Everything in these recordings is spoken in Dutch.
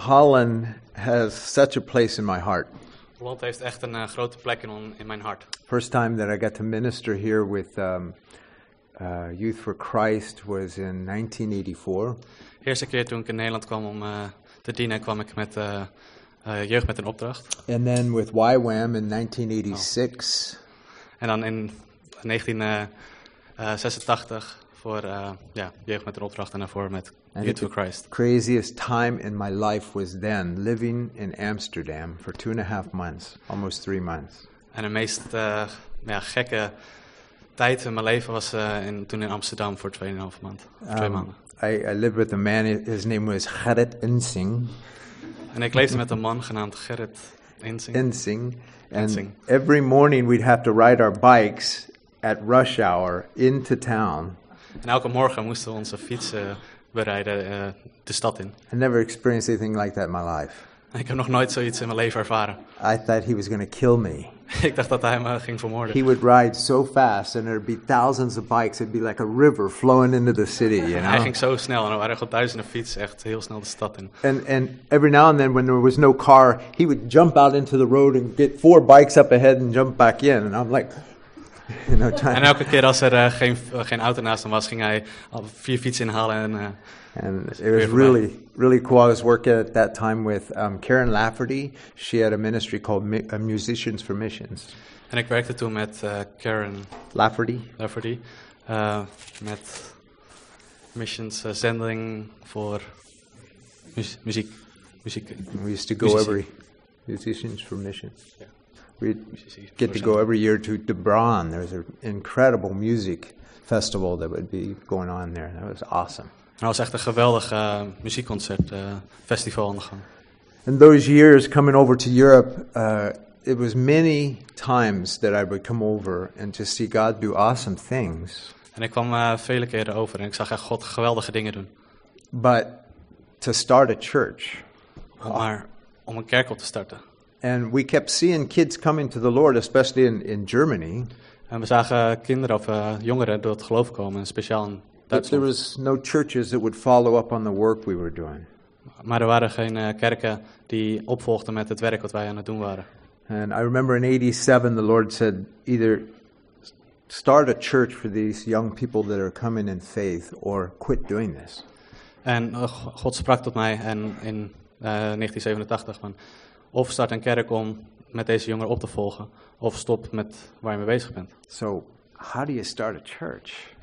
Holland has such a place in my heart. Holland heeft echt een eh, grote plek in, in mijn hart. First time that I got to minister here with um, uh, Youth for Christ was in 1984. De eerste keer toen ik in Nederland kwam om eh, te dienen, kwam ik met eh, jeugd met een opdracht. And then with YWAM in 1986. En dan in 1986 voor ja, jeugd met een opdracht en daarvoor met En Youth for Christ. Craziest time in my life was then, living in Amsterdam for two and a half months, almost three months. En de meest eh, ja, gekke tijd in mijn leven was eh, in, toen in Amsterdam voor 2,5 maand. Twee Um, maanden. I, I lived with a man, his name was Gerrit Insing. En ik leefde met een man genaamd Gerrit Insing. Insing. And Insing. every morning we'd have to ride our bikes at rush hour into town. En elke morgen moesten we onze fietsen bereiden eh, de stad in. I never experienced anything like that in my life. Ik heb nog nooit zoiets in mijn leven ervaren. I thought he was going to kill me. ik dacht dat hij me ging vermoorden. He would ride so fast, and there'd be thousands of bikes. It'd be like a river flowing into the city, you En hij know. ging zo snel en er waren gewoon duizenden fietsen echt heel snel de stad in. And and every now and then, when there was no car, he would jump out into the road and get four bikes up ahead and jump back in. And I'm like, En elke keer als er eh, geen, eh, geen auto naast hem was, ging hij al vier fietsen inhalen. En, eh, And it was really, really cool. I was working at that time with um, Karen Lafferty. She had a ministry called Mi- uh, Musicians for Missions. en ik werkte toen met Karen Lafferty. Lafferty. met missions zending voor mu- muziek. muziek We used to go every Musicians for Missions. Yeah. Muziek get to go every year to Debron. There's an incredible music festival that would be going on there. That was awesome. Dat was echt een geweldig eh, muziekconcert, eh, festival aan de gang. In those years coming over to Europe, uh, it was many times that I would come over and just see God do awesome things. En ik kwam vele keren over en ik zag echt God geweldige dingen doen. But to start a church, maar om een kerk op te starten. And we kept seeing kids coming to the Lord, especially in, in Germany. En we zagen kinderen of eh, jongeren door het geloof komen, speciaal in But there Duitsland. was no churches that would follow up on the work we were doing. Maar er waren geen eh, kerken die opvolgden met het werk wat wij aan het doen waren. And I remember in 87, the Lord said, either start a church for these young people that are coming in faith or quit doing this. En G- God sprak tot mij en in eh, 1987 van, of start een kerk om met deze jongeren op te volgen, of stop met waar je mee bezig bent. So, how do you start a church?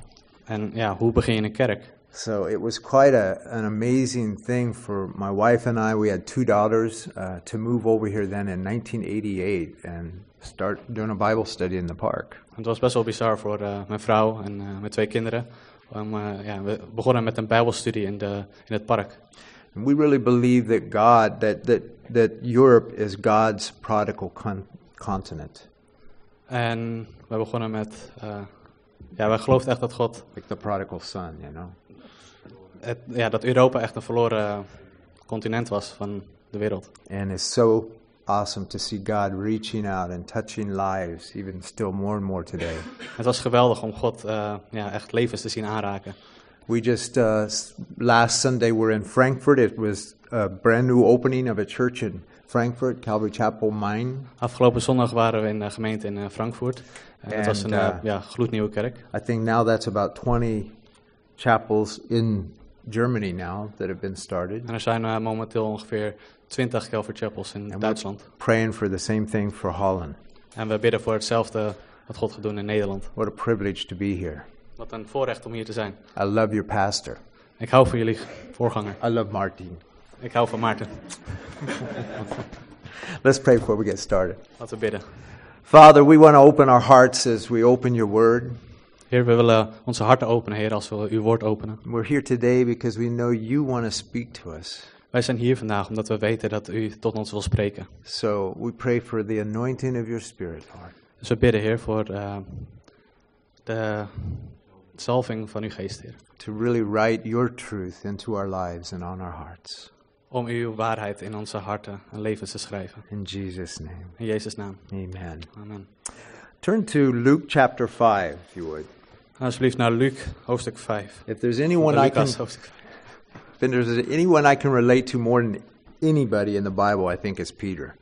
En ja, hoe begin je een kerk? So it was quite a, an amazing thing for my wife and I. We had two daughters uh, to move over here then in 1988 and start doing a Bible study in the park. Het was best wel bizar voor eh, mijn vrouw en eh, mijn twee kinderen. Om, eh, ja, we begonnen met een bijbelstudie in, de, in het park. And we really believe that God, that, that, that Europe is God's prodigal con- continent, En we begonnen met, eh, ja, wij geloofden echt dat God, like the prodigal son, you know. het, ja, dat Europa echt een verloren continent was van de wereld. And it's so awesome to see God reaching out and touching lives, even still more and more today. Het was geweldig om God eh, ja, echt levens te zien aanraken. We just, uh, last Sunday, we're in Frankfurt. It was a brand new opening of a church in Frankfurt, Calvary Chapel Mine. Afgelopen zondag waren we in de gemeente in eh, Frankfurt. En het was een eh, uh, ja, gloednieuwe kerk. I think now that's about 20 chapels in Germany now that have been started. En er zijn eh, momenteel ongeveer 20 Calvary Chapels in Duitsland. praying for the same thing for Holland. En we bidden voor hetzelfde wat God gaat doen in Nederland. What a privilege to be here. Wat een voorrecht om hier te zijn. I love your pastor. Ik hou van jullie voorganger. I love Martin. Ik hou van Maarten. Let's pray before we get started. Laten we bidden. Father, we want to open our hearts as we open your word. Heer, we willen onze harten openen, Heer, als we uw woord openen. We're here today because we know you want to speak to us. Wij zijn hier vandaag omdat we weten dat u tot ons wil spreken. So we pray for the anointing of your spirit, Lord. Dus we bidden, Heer, voor eh, de zalving van uw geest, Heer. to really write your truth into our lives and on our hearts. Om uw waarheid in onze harten en levens te schrijven. In Jesus' name, In Jezus' naam. amen. Amen. Turn to Luke chapter 5, if you would. Alsjeblieft naar Luc, hoofdstuk 5. If there's anyone I can, Lucas, hoofdstuk 5. if there's anyone I can relate to more than anybody in the Bible, I think, is Peter.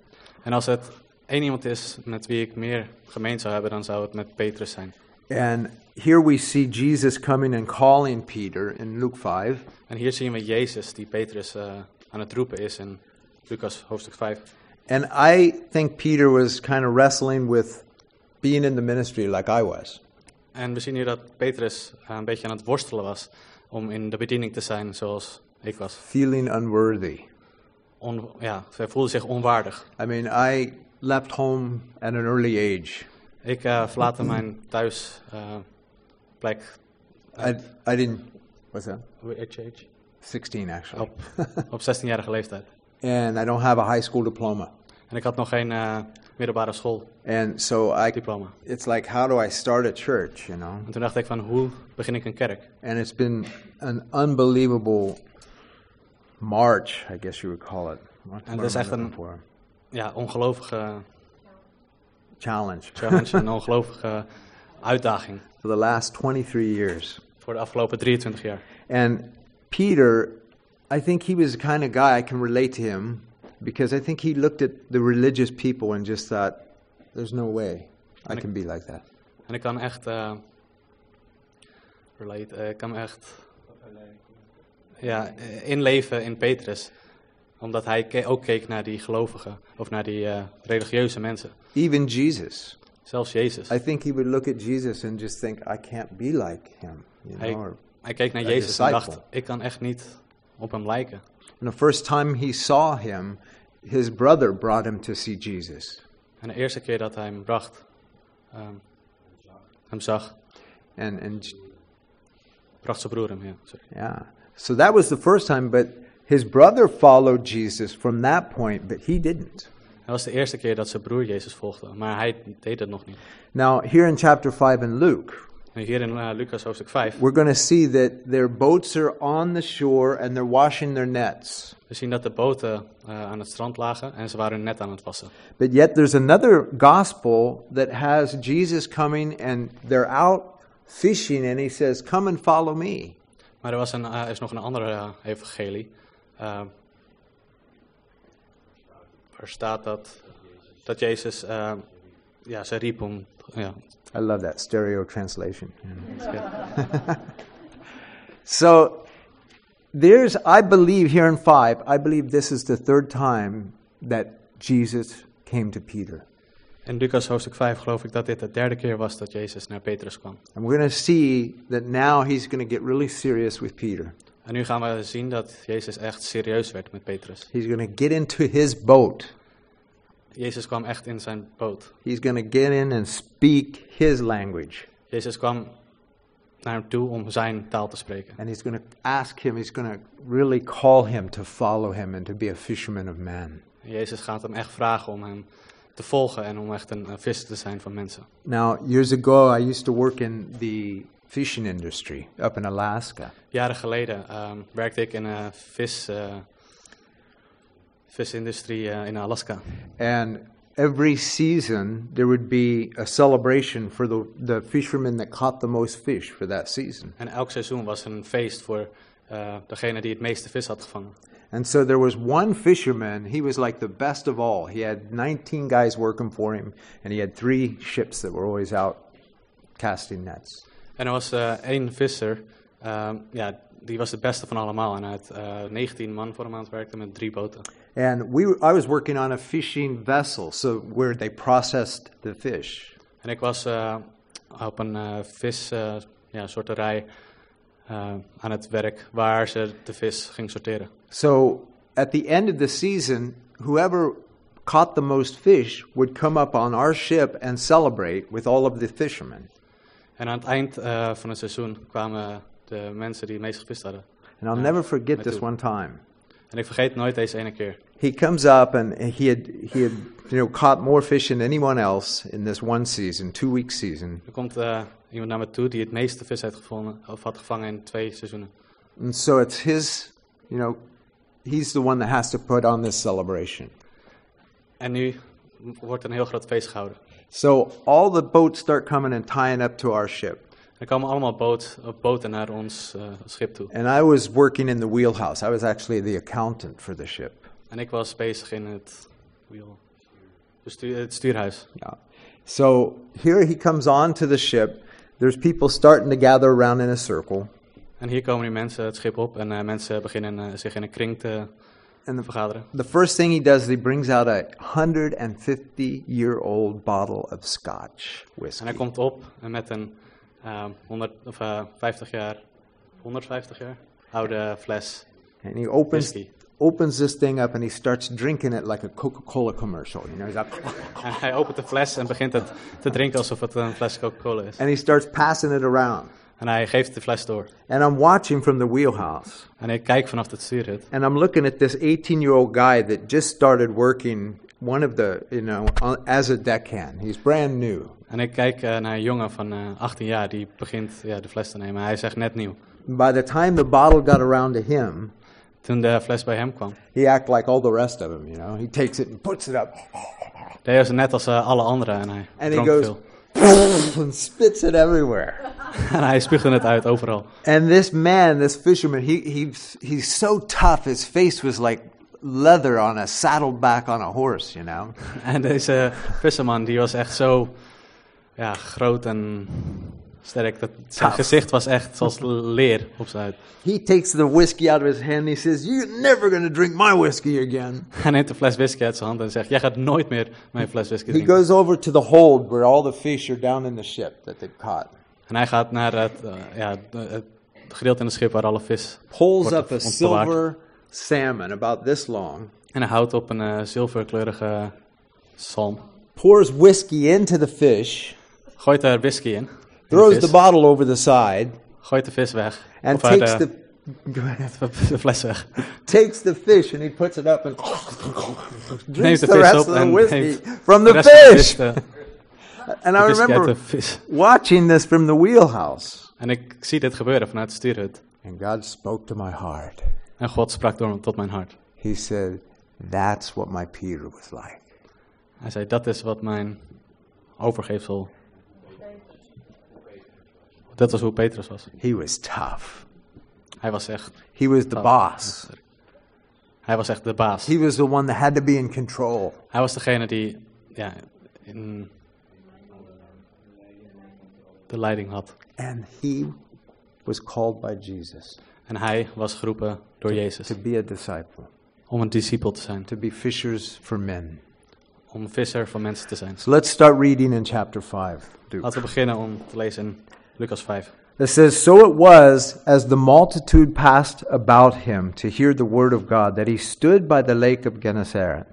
En als het één iemand is met wie ik meer gemeen zou hebben, dan zou het met Petrus zijn. And here we see Jesus coming and calling Peter in Luke 5. En hier zien we Jezus die Petrus eh, aan het roepen is in Lucas hoofdstuk 5. And I think Peter was kind of wrestling with being in the ministry like I was. En we zien hier dat Petrus een beetje aan het worstelen was om in de bediening te zijn zoals ik was. feeling unworthy. On, ja, hij voelde zich onwaardig. I mean, I left home at an early age. Ik eh verlaatte mijn thuisplek I, I didn't, what's that? age? 16 actually. op, op 16-jarige leeftijd. And I don't have a high school diploma. En ik had nog geen eh, middelbare And so I, schooldiploma. it's like, how do I start a church, you know? En toen dacht ik van, hoe begin ik een kerk? And it's been an unbelievable march, I guess you would call it. What's And what this am I echt een-? Ja, ongelovige challenge challenge, een ongelovige uitdaging for the last 23 years. voor de afgelopen 23 jaar. And Peter, I think he was the kind of guy I can relate to him because I think he looked at the religious people and just thought, there's no way I can be like that. En ik kan echt, eh relate, eh, ik kan echt ja, eh, inleven in Petrus. Omdat hij ke- ook keek naar die gelovigen, of naar die eh, religieuze mensen. Even Jesus. Zelfs Jezus. I think he would look at Jesus and just think, I can't be like him. You Hij, know? Hij keek naar Jezus en dacht, ik kan echt niet op hem lijken. and the first time he saw him, his brother brought him to see Jesus. En de eerste keer dat hij hem bracht, ehm, hem zag, And, and bracht zijn broer hem. Ja, sorry. yeah. So that was the first time, but his brother followed Jesus from that point, but he didn't. Dat was de eerste keer dat zijn broer Jezus volgde, maar hij deed het nog niet. Now, here in chapter 5 in Luke, En hier in eh, Lucas hoofdstuk 5, we're going to see that their boats are on the shore and they're washing their nets. we zien dat de boten eh, aan het strand lagen en ze waren hun net aan het wassen. But yet there's another gospel that has Jesus coming and they're out fishing and he says, Come and follow me. Maar er was een, er is nog een andere evangelie. Eh, waar staat dat, dat Jezus eh, ja, ze riep om... Ja, I love that stereo translation. So there's, I believe here in 5, I believe this is the third time that Jesus came to Peter. In Lucas hoofdstuk 5 geloof ik dat dit de derde keer was dat Jezus naar Petrus kwam. And we're going to see that now he's going to get really serious with Peter. En nu gaan we zien dat Jezus echt serieus werd met Petrus. He's going to get into his boat. Jezus kwam echt in zijn boot. He's going to get in and speak his language. Jezus kwam naar hem toe om zijn taal te spreken. And he's going to ask him, he's going to really call him to follow him and to be a fisherman of men. En Jezus gaat hem echt vragen om hem te volgen en om echt een, visser te zijn van mensen. Now, years ago, I used to work in the fishing industry up in Alaska. Jaren geleden ehm, werkte ik in een vis, eh, visindustrie eh, in Alaska. And every season, there would be a celebration for the, the fishermen that caught the most fish for that season. En elk seizoen was een feest voor eh, degene die het meeste vis had gevangen. And so there was one fisherman, he was like the best of all. He had 19 guys working for him, and he had three ships that were always out casting nets. En er was eh, één visser, ehm, ja, die was de beste van allemaal. En hij had eh 19 man voor hem aan het werken met drie boten. And we, I was working on a fishing vessel, so where they processed the fish. En ik was eh, op een eh, vis, eh, ja, sorterij eh, aan het werk waar ze de vis ging sorteren. So at the end of the season, whoever caught the most fish would come up on our ship and celebrate with all of the fishermen. En aan het eind eh, van het seizoen kwamen de mensen die het meest gevist hadden. And I'll never forget this one time. En ik vergeet nooit deze ene keer. He comes up and he had he had you know caught more fish than anyone else in this one season, two week season. Er komt eh, iemand naar me toe die het meeste vis had gevonden, of had gevangen in twee seizoenen. And so it's his, you know, he's the one that has to put on this celebration. En nu wordt een heel groot feest gehouden. So all the boats start coming and tying up to our ship. Er komen allemaal boot, boten naar ons eh, schip toe. And I was working in the wheelhouse. I was actually the accountant for the ship. En ik was bezig in het, wiel, bestuur, het stuurhuis. Yeah. So here he comes on to the ship. There's people starting to gather around in a circle. En hier komen nu mensen het schip op en eh, mensen beginnen eh, zich in een kring te And the, vergaderen. the first thing he does is he brings out a 150 year old bottle of scotch En whiskey. hij komt op met een eh, 100, of, eh, 50 jaar, 150 jaar oude fles And he opens, whisky. opens this thing up and he starts drinking it like a Coca Cola commercial. You know, he's like, En hij opent de fles en begint het te drinken alsof het een fles Coca-Cola is. and he starts passing it around. En hij geeft de fles door. And I'm watching from the wheelhouse. En ik kijk vanaf het stuurhut. And I'm looking at this 18 year old guy that just started working one of the, you know, on- as a deckhand. He's brand new. En ik kijk eh, naar een jongen van eh, 18 jaar die begint ja, de fles te nemen. Hij is echt net nieuw. By the time the bottle got around to him, Toen de fles bij hem kwam, he acted like all the rest of them, you know. He takes it and puts it up hij ze net als eh, alle anderen en hij And he dronk goes- veel. and spits it everywhere. En hij spuugde het uit overal. And this man, this fisherman, he, he's, he's so tough. His face was like leather on a saddleback on a horse, you know. En deze visserman die was echt zo ja, groot en sterk. Dat zijn Tough. gezicht was echt zoals leer op zijn huid. He takes the whiskey out of his hand. He says, You're never going to drink my whiskey again. Hij neemt een fles whisky uit zijn hand en zegt: Jij gaat nooit meer mijn fles whisky He drinken. goes over to the hold where all the fish are down in the ship that they've caught. En hij gaat naar het, eh, ja, het gedeelte in het schip waar alle vis. Pulls up a silver salmon about this long, En hij houdt op een eh, zilverkleurige zalm. pours whiskey into the fish, Gooit er whisky in. throws the bottle over the side, gooit de vis weg. and of eh, takes de, the. De fles weg. takes the fish and he puts it up and drinks Neemt de the rest op of the whiskey from the fish. And I remember watching this from the wheelhouse. En ik zie dit gebeuren vanuit de stuurhut. And God spoke to my heart. En God sprak door tot mijn hart. He said, That's what my Peter was like. Hij zei, dat is wat mijn overgeefsel... Dat was hoe Petrus was. He was tough. Hij was echt, He was the boss. hij was echt de baas. He was the one that had to be in control. Hij was degene die ja, in de leiding had. And he was called by Jesus En hij was geroepen door Jezus to be a disciple, om een discipel te zijn. to be fishers for men. Om visser van mensen te zijn. So let's start reading in chapter 5. Luke. Laten we beginnen om te lezen in Lucas 5. It says, So it was, as the multitude passed about him to hear the word of God, that he stood by the lake of Gennesaret.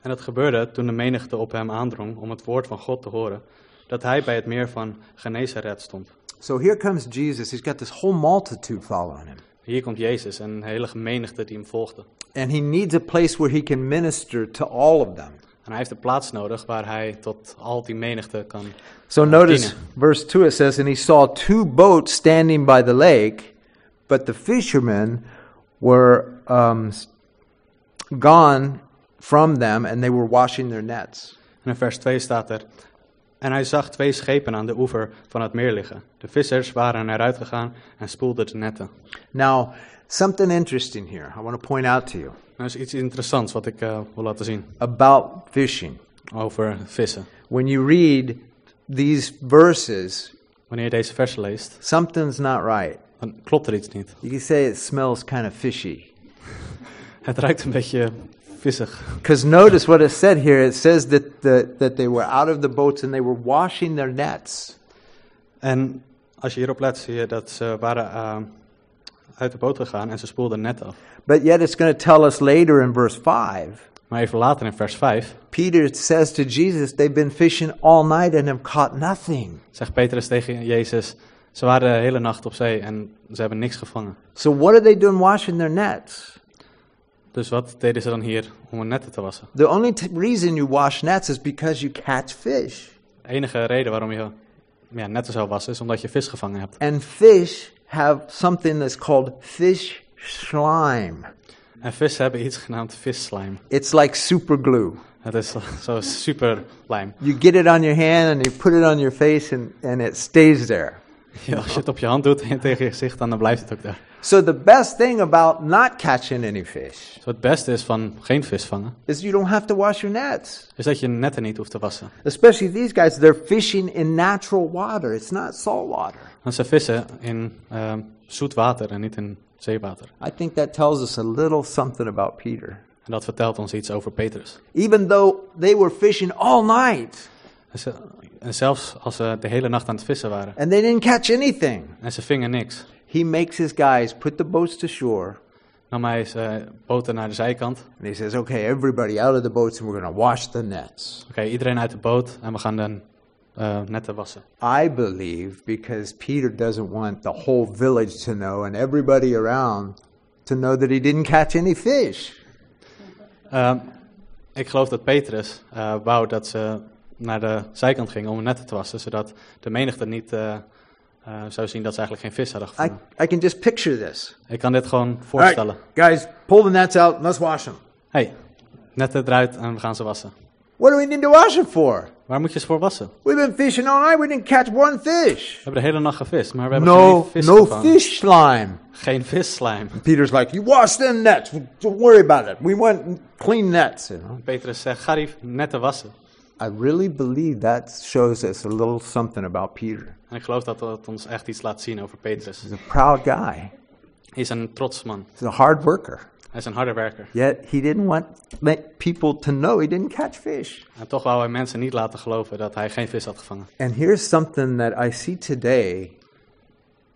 En het gebeurde toen de menigte op hem aandrong om het woord van God te horen, dat hij bij het meer van Genezaret stond. So here comes Jesus. He's got this whole multitude following him. Hier komt Jezus en een hele menigte die hem volgde. And he needs a place where he can minister to all of them. En hij heeft een plaats nodig waar hij tot al die menigte kan. So notice dienen. verse 2 it says, And he saw two boats standing by the lake, but the fishermen were um, gone from them, and they were washing their nets. En in vers 2 staat er. En hij zag twee schepen aan de oever van het meer liggen. De vissers waren eruit gegaan en spoelden de netten. Now, something interesting here I want to point out to you Nou is iets interessants wat ik eh, wil laten zien about fishing. over vissen. When you read these verses, Wanneer je deze versen leest, something's not right. dan klopt er iets niet. You can say it smells kind of fishy. Het ruikt een beetje. Because notice what it said here. It says that, the, that they were out of the boats and they were washing their nets. En als je hierop let, zie je dat ze waren eh, uit de boot gegaan en ze spoelden net af. But yet it's going to tell us later in verse 5. Maar even later in vers 5 Peter says to Jesus, They've been fishing all night and have caught nothing. zegt Petrus tegen Jezus, ze waren de hele nacht op zee en ze hebben niks gevangen. So what are they doing washing their nets? Dus wat deden ze dan hier om hun netten te wassen? The only reason you wash nets is because you catch fish. De enige reden waarom je ja, netten zou wassen is omdat je vis gevangen hebt. And fish have something that's called fish slime. En vissen hebben iets genaamd visslime. It's like super glue. Het is zo- zo super lijm. You get it on your hand and you put it on your face and, and it stays there. Ja, als je het op je hand doet en tegen je gezicht, dan, dan blijft het ook daar. So the best thing about not catching any fish Dus het beste is van geen vis vangen, is you don't have to wash your nets. is dat je netten niet hoeft te wassen. Especially these guys, they're fishing in natural water. It's not salt water. Want ze vissen in ehm, zoet water en niet in zeewater. I think that tells us a little something about Peter. En dat vertelt ons iets over Petrus. Even though they were fishing all night En, ze- en zelfs als ze de hele nacht aan het vissen waren and they didn't catch anything, en ze vingen niks, he makes his guys put the boats to shore nam hij zijn boten naar de zijkant. and he says, Okay, everybody out of the boats and we're going to wash the nets. Oké, iedereen uit de boot en we gaan de eh, netten wassen. I believe because Peter doesn't want the whole village to know and everybody around to know that he didn't catch any fish. Ehm, ik geloof dat Petrus eh, wou dat ze naar de zijkant gingen om netten te wassen, zodat de menigte niet eh, zou zien dat ze eigenlijk geen vis hadden gevonden. I can just picture this. Ik kan dit gewoon right, voorstellen. guys, pull the nets out. Let's wash them. hey, netten eruit en we gaan ze wassen. What do we need to wash them for? Waar moet je ze voor wassen? We've been fishing all night. We didn't catch one fish. We hebben de hele nacht gevist, maar we hebben No, geen vis no gevangen. fish slime. Geen visslijm. Peter's like, you wash them nets. Don't worry about it. We want clean nets. You know? Petrus zegt, ga die netten wassen. I really believe that shows us a little something about Peter. En ik geloof dat dat ons echt iets laat zien over Petrus. He's a proud guy. Hij is een trots man. He's a hard worker. Hij is een harde werker. Yet he didn't want people to know he didn't catch fish. En toch wou hij mensen niet laten geloven dat hij geen vis had gevangen. And here's something that I see today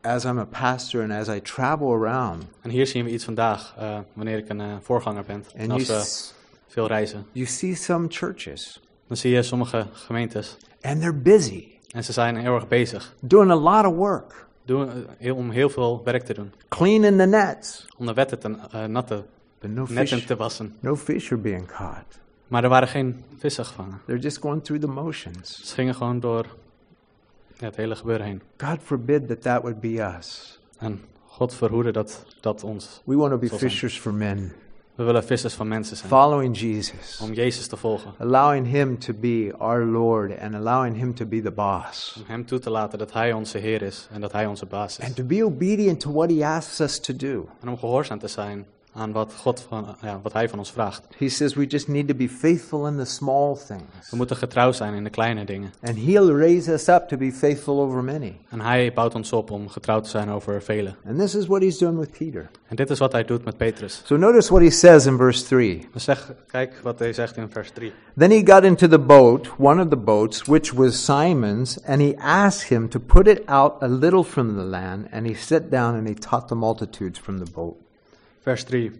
as I'm a pastor and as I travel around. En hier zien we iets vandaag, eh, wanneer ik een eh, voorganger ben. En And als we veel reizen. you see some churches, Dan zie je sommige gemeentes. and they're busy, En ze zijn heel erg bezig. doing a lot of work, Doen, eh, heel, om heel veel werk te doen. cleaning the nets. Om de wetten te, eh, natte But no netten fish, te wassen. no fish are being caught. Maar er waren geen vissen gevangen. They're just going through the motions. Ze gingen gewoon door ja, het hele gebeuren heen. God forbid that that would be us. En God verhoede dat dat ons. We want to be fishers for men, We willen vissers van mensen zijn. following Jesus, Om Jezus te volgen. allowing Him to be our Lord and allowing Him to be the boss. Om Hem toe te laten dat Hij onze Heer is en dat Hij onze baas is. And to be obedient to what He asks us to do. En om gehoorzaam te zijn aan wat, God van, ja, wat Hij van ons vraagt. He says we just need to be faithful in the small things. We moeten getrouw zijn in de kleine dingen. And He'll raise us up to be faithful over many. En Hij bouwt ons op om getrouw te zijn over velen. And this is what He's doing with Peter. En dit is wat Hij doet met Petrus. So notice what He says in verse 3. Dus zeg, kijk wat Hij zegt in vers 3. Then he got into the boat, one of the boats, which was Simon's, and he asked him to put it out a little from the land, and he sat down and he taught the multitudes from the boat. Vers 3.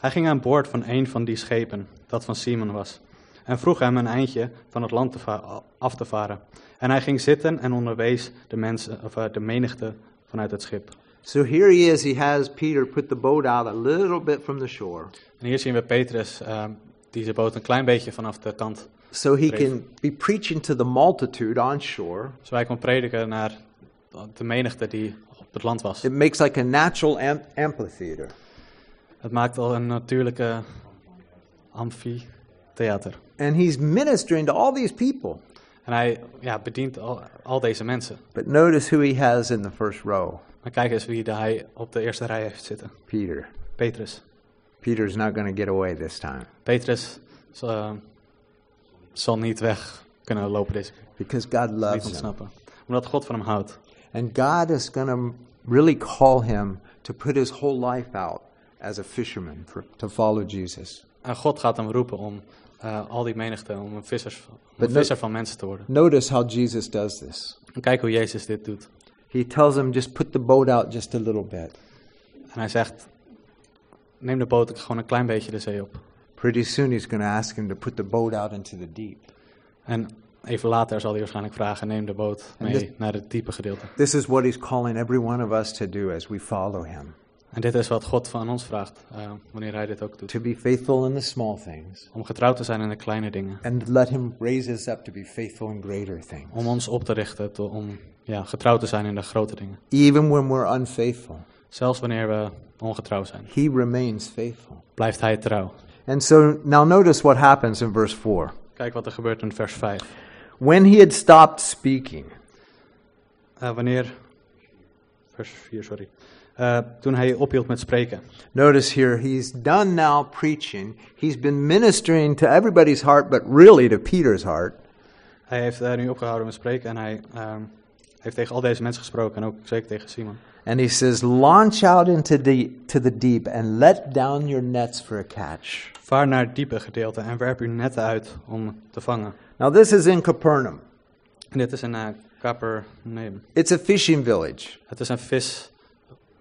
Hij ging aan boord van een van die schepen, dat van Simon was, en vroeg hem een eindje van het land te af te varen. En hij ging zitten en onderwees de, mensen, of, eh, de menigte vanuit het schip. So here he is, he has Peter put the boat out a little bit from the shore, En hier zien we Petrus, eh, die zijn boot een klein beetje vanaf de kant, so he can be preaching to the multitude on shore. zo hij kon prediken naar de menigte die op het land was. It makes like a natural am- amphitheater. Het maakt al een natuurlijke amfitheater. And he's ministering to all these people. En hij ja, bedient al, al deze mensen. But notice who he has in the first row Maar kijk eens wie hij op de eerste rij heeft zitten. Peter. Petrus. Peter's not going to get away this time Petrus zal, eh, zal niet weg kunnen lopen deze keer. because God Niet loves him. ontsnappen. Omdat God van hem houdt. And God is going to really call him to put his whole life out as a fisherman for, to follow Jesus. En God gaat hem roepen om eh, al die menigte, om een, vissers, om een visser van mensen te worden. Notice how Jesus does this. En kijk hoe Jezus dit doet. He tells him, just put the boat out just a little bit. En hij zegt, neem de boot gewoon een klein beetje de zee op. Pretty soon he's going to ask him to put the boat out into the deep. En even later zal hij waarschijnlijk vragen, neem de boot mee naar het diepe gedeelte. This is what he's calling every one of us to do as we follow him En dit is wat God van ons vraagt, eh, wanneer hij dit ook doet. to be faithful in the small things Om getrouwd te zijn in de kleine dingen. and let him raise us up to be faithful in greater things. Om ons op te richten, to- om ja, getrouwd te zijn in de grote dingen. Even when we're unfaithful, Zelfs wanneer we ongetrouw zijn, he remains faithful. blijft hij trouw. And so now notice what happens in verse 4. Kijk wat er gebeurt in vers 5. When he had stopped speaking, Eh, wanneer, vers 4, sorry. Eh, toen hij ophield met spreken. Notice here, he's done now preaching. He's been ministering to everybody's heart, but really to Peter's heart. Hij heeft eh, nu opgehouden met spreken en hij ehm, heeft tegen al deze mensen gesproken en ook zeker tegen Simon. And he says, Launch out into the, to the deep and let down your nets for a catch. Vaar naar het diepe gedeelte en werp uw netten uit om te vangen. Now, this is in Capernaum. En dit is een uh, Capernaum. It's a fishing village. Het is een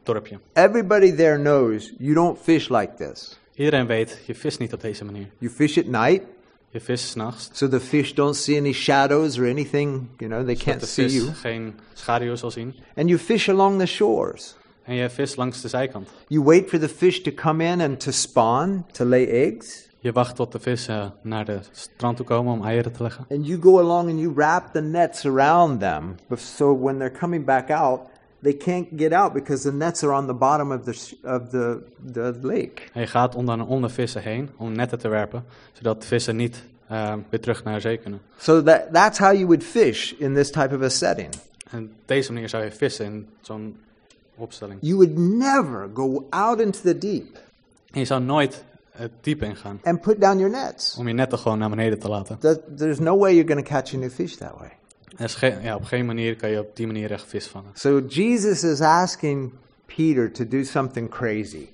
visdorpje. Everybody there knows you don't fish like this. Iedereen weet, je vist niet op deze manier. You fish at night, Je vist s'nachts, so the fish don't see any shadows or anything, you know, they zodat can't de see vis you. geen schaduw zal zien. And you fish along the shores. En je vist langs de zijkant. You wait for the fish to come in and to spawn, to lay eggs. Je wacht tot de vissen naar de strand toe komen om eieren te leggen. And you go along and you wrap the nets around them. So when they're coming back out, they can't get out because the nets are on the bottom of the, of the, the lake. Je gaat om de vissen heen om netten te werpen, zodat de vissen niet eh, weer terug naar de zee kunnen. So that, that's how you would fish in this type of a setting. En op deze manier zou je vissen in zo'n opstelling. You would never go out into the deep En je zou nooit het diep ingaan and put down your nets. om je netten gewoon naar beneden te laten. That, there's no way you're going to catch any fish that way. Ja, op geen manier kan je op die manier echt vis vangen. So Jesus is asking Peter to do something crazy.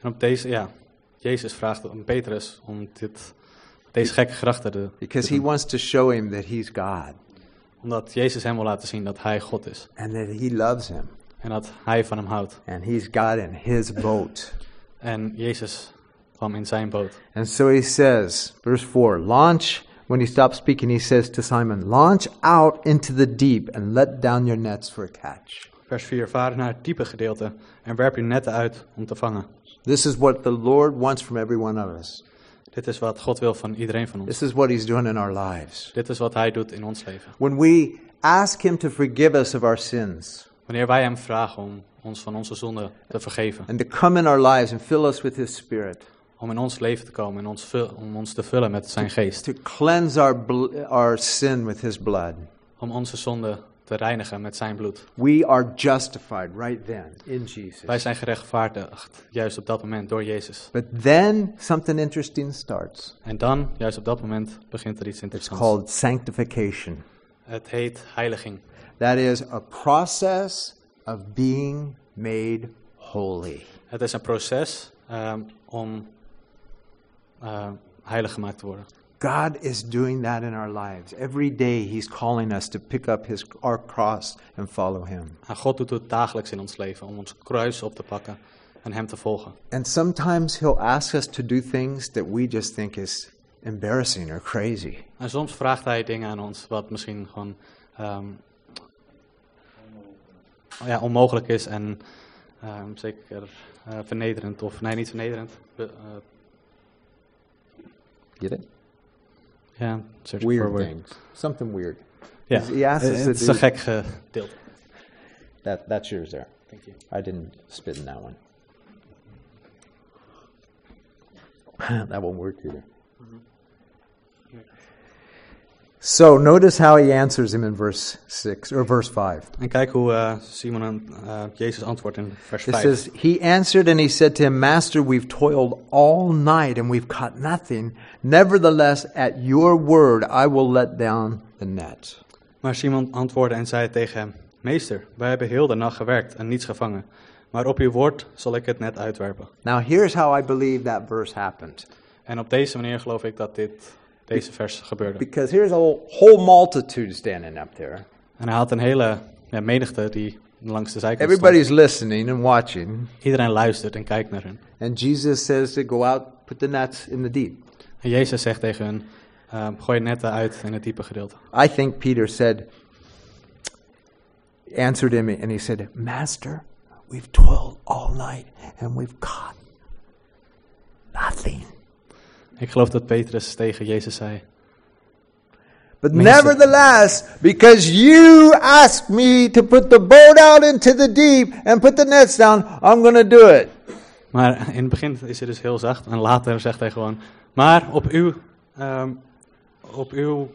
En op deze, ja, Jezus vraagt aan Petrus om dit, deze gekke gedachte te Because he wants to show him that he's God Omdat Jezus hem wil laten zien dat hij God is. and that he loves him En dat hij van hem houdt. and he's God in his boat. En Jezus kwam in zijn boot. And so he says, verse 4 launch, when he stops speaking, he says to Simon, launch out into the deep and let down your nets for a catch. Vers 4. Vaar naar het diepe gedeelte en werp uw netten uit om te vangen. This is what the Lord wants from every one of us. Dit is wat God wil van iedereen van ons. This is what he's doing in our lives. Dit is wat hij doet in ons leven. When we ask him to forgive us of our sins Wanneer wij hem vragen om ons van onze zonden te vergeven. and to come in our lives and fill us with his spirit, Om in ons leven te komen en ons, om ons te vullen met zijn geest. to cleanse our, our sin with his blood, Om onze zonden te reinigen met zijn bloed. we are justified right then in Jesus. Wij zijn gerechtvaardigd juist op dat moment door Jezus. But then something interesting starts. En dan, juist op dat moment, begint er iets It's interessants. called sanctification. Het heet heiliging. That is a process of being made holy. Het is een proces ehm, om eh, heilig gemaakt te worden. God is doing that in our lives. Every day He's calling us to pick up his, our cross and follow Him. En God doet het dagelijks in ons leven om ons kruis op te pakken en Hem te volgen. And sometimes He'll ask us to do things that we just think is embarrassing or crazy. En soms vraagt Hij dingen aan ons wat misschien gewoon ehm, ja, onmogelijk is en ehm, zeker eh, vernederend. Of nee, niet vernederend. Eh, Get it? Yeah. a Weird things. Something weird. Ja, He asks us eh, to do- gek gedeelte. That, that's yours there. Thank you. I didn't spit in that one. that won't work either. So notice how he answers him in verse 6 or verse 5. En kijk hoe eh, Simon aan eh, Jezus antwoordt in vers It 5. says, He answered and he said to him, Master, we've toiled all night and we've caught nothing. Nevertheless, at your word, I will let down the net. Maar Simon antwoordde en zei tegen hem: Meester, wij hebben heel de nacht gewerkt en niets gevangen. Maar op uw woord zal ik het net uitwerpen. Now, here's how I believe that verse happened. En op deze manier geloof ik dat dit, deze vers gebeurde. Because here's a whole multitude standing up there. En hij had een hele ja, menigte die langs de zijkant stond. Everybody's listening and watching. Iedereen luistert en kijkt naar hen. And Jesus says to go out, put the nets in the deep. En Jezus zegt tegen hen: ehm, Gooi netten uit in het diepe gedeelte. I think Peter said, answered him, and he said, Master, we've toiled all night and we've caught nothing. Ik geloof dat Petrus tegen Jezus zei: But nevertheless, because you asked me to put the boat out into the deep and put the nets down, I'm going to do it. Maar in het begin is hij dus heel zacht. En later zegt hij gewoon: Maar op uw, ehm, op uw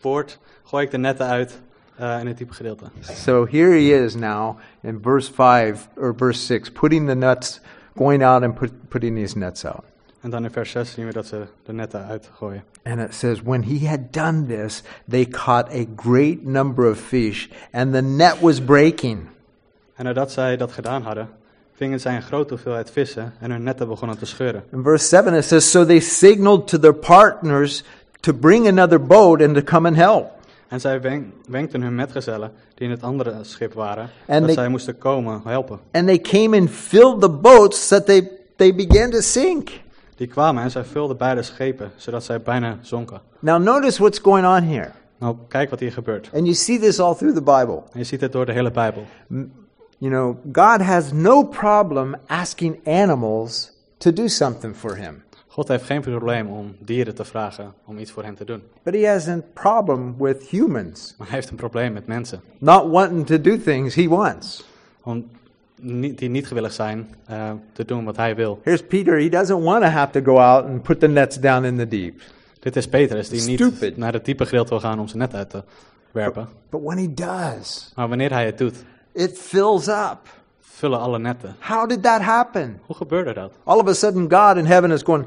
woord gooi ik de netten uit eh, in het diepe gedeelte. So here he is now in verse 5 or verse 6, putting the nets, going out and put, putting these nets out. En dan in vers 6 zien we dat ze de netten uitgooien. And it says, When he had done this, they caught a great number of fish, and the net was breaking. En nadat zij dat gedaan hadden, vingen zij een grote hoeveelheid vissen en hun netten begonnen te scheuren. In verse 7, it says, So they signaled to their partners to bring another boat and to come and help. En zij wen- wenkten hun metgezellen, die in het andere schip waren, En dat they- zij moesten komen helpen. And they came and filled the boats that they, they began to sink. Die kwamen en zij vulden beide schepen, zodat zij bijna zonken. Now, notice what's going on here. Nou, kijk wat hier gebeurt. And you see this all through the Bible. En je ziet het door de hele Bijbel. You know, God has no problem asking animals to do something for him, God heeft geen probleem om dieren te vragen om iets voor hen te doen. but he has a problem with humans Maar hij heeft een probleem met mensen. not wanting to do things he wants. Om, niet, die niet gewillig zijn eh, te doen wat hij wil. Here's Peter. He doesn't want to have to go out and put the nets down in the deep. Dit is Petrus die niet Stupid. naar het diepe gedeelte wil gaan om zijn net uit te werpen. But when he does, Maar wanneer hij het doet, it fills up. Vullen alle netten. How did that happen? Hoe gebeurde dat? All of a sudden, God in heaven is going,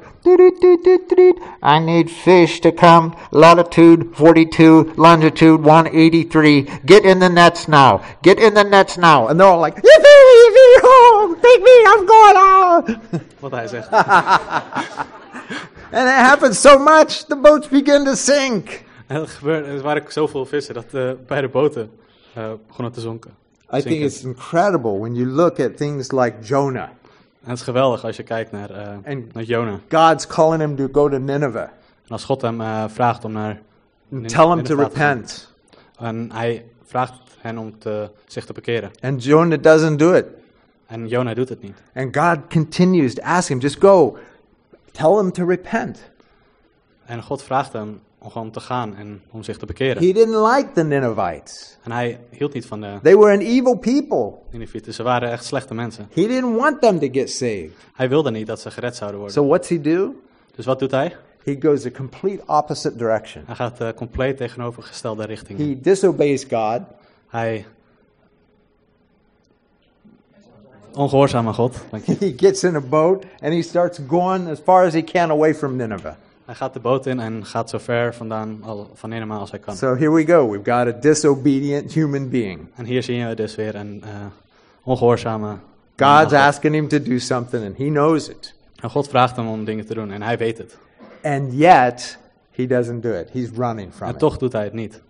I need fish to come. Latitude 42, longitude 183. Get in the nets now. Get in the nets now. and they're all like, yippee, yippee, oh, take me, I'm going out. Wat hij zegt. And it happens so much, the boats begin to sink. En het gebeurde, er waren zoveel vissen dat eh, beide boten eh, begonnen te zonken. I think it's incredible when you look at things like Jonah. En het is geweldig als je kijkt naar, En- naar Jona. God's calling him to go to Nineveh En als God hem eh, vraagt om naar... and Nin- tell him to Nineveh repent. En hij vraagt hen om te, zich te bekeren. And Jonah doesn't do it. En Jona doet het niet. And God continues to ask him, just go. Tell him to repent. En God vraagt hem om gewoon te gaan en om zich te bekeren. He didn't like the Ninevites. En hij hield niet van de They were an evil people. Ninevieten. Ze waren echt slechte mensen. He didn't want them to get saved. Hij wilde niet dat ze gered zouden worden. So what's he do? Dus wat doet hij? He goes the complete opposite direction. Hij gaat de compleet tegenovergestelde richting. in. He disobeys God. Hij... Ongehoorzaam aan God. He gets in a boat and he starts going as far as he can away from Nineveh. Hij gaat de boot in en gaat zo ver vandaan al, van Nineveh als hij kan. So here we go. We've got a disobedient human being. En hier zien we dus weer een eh, ongehoorzame... God's God. asking him to do something and he knows it. En God vraagt hem om dingen te doen en hij weet het. And yet, he doesn't do it. He's running from En it. toch doet hij het niet.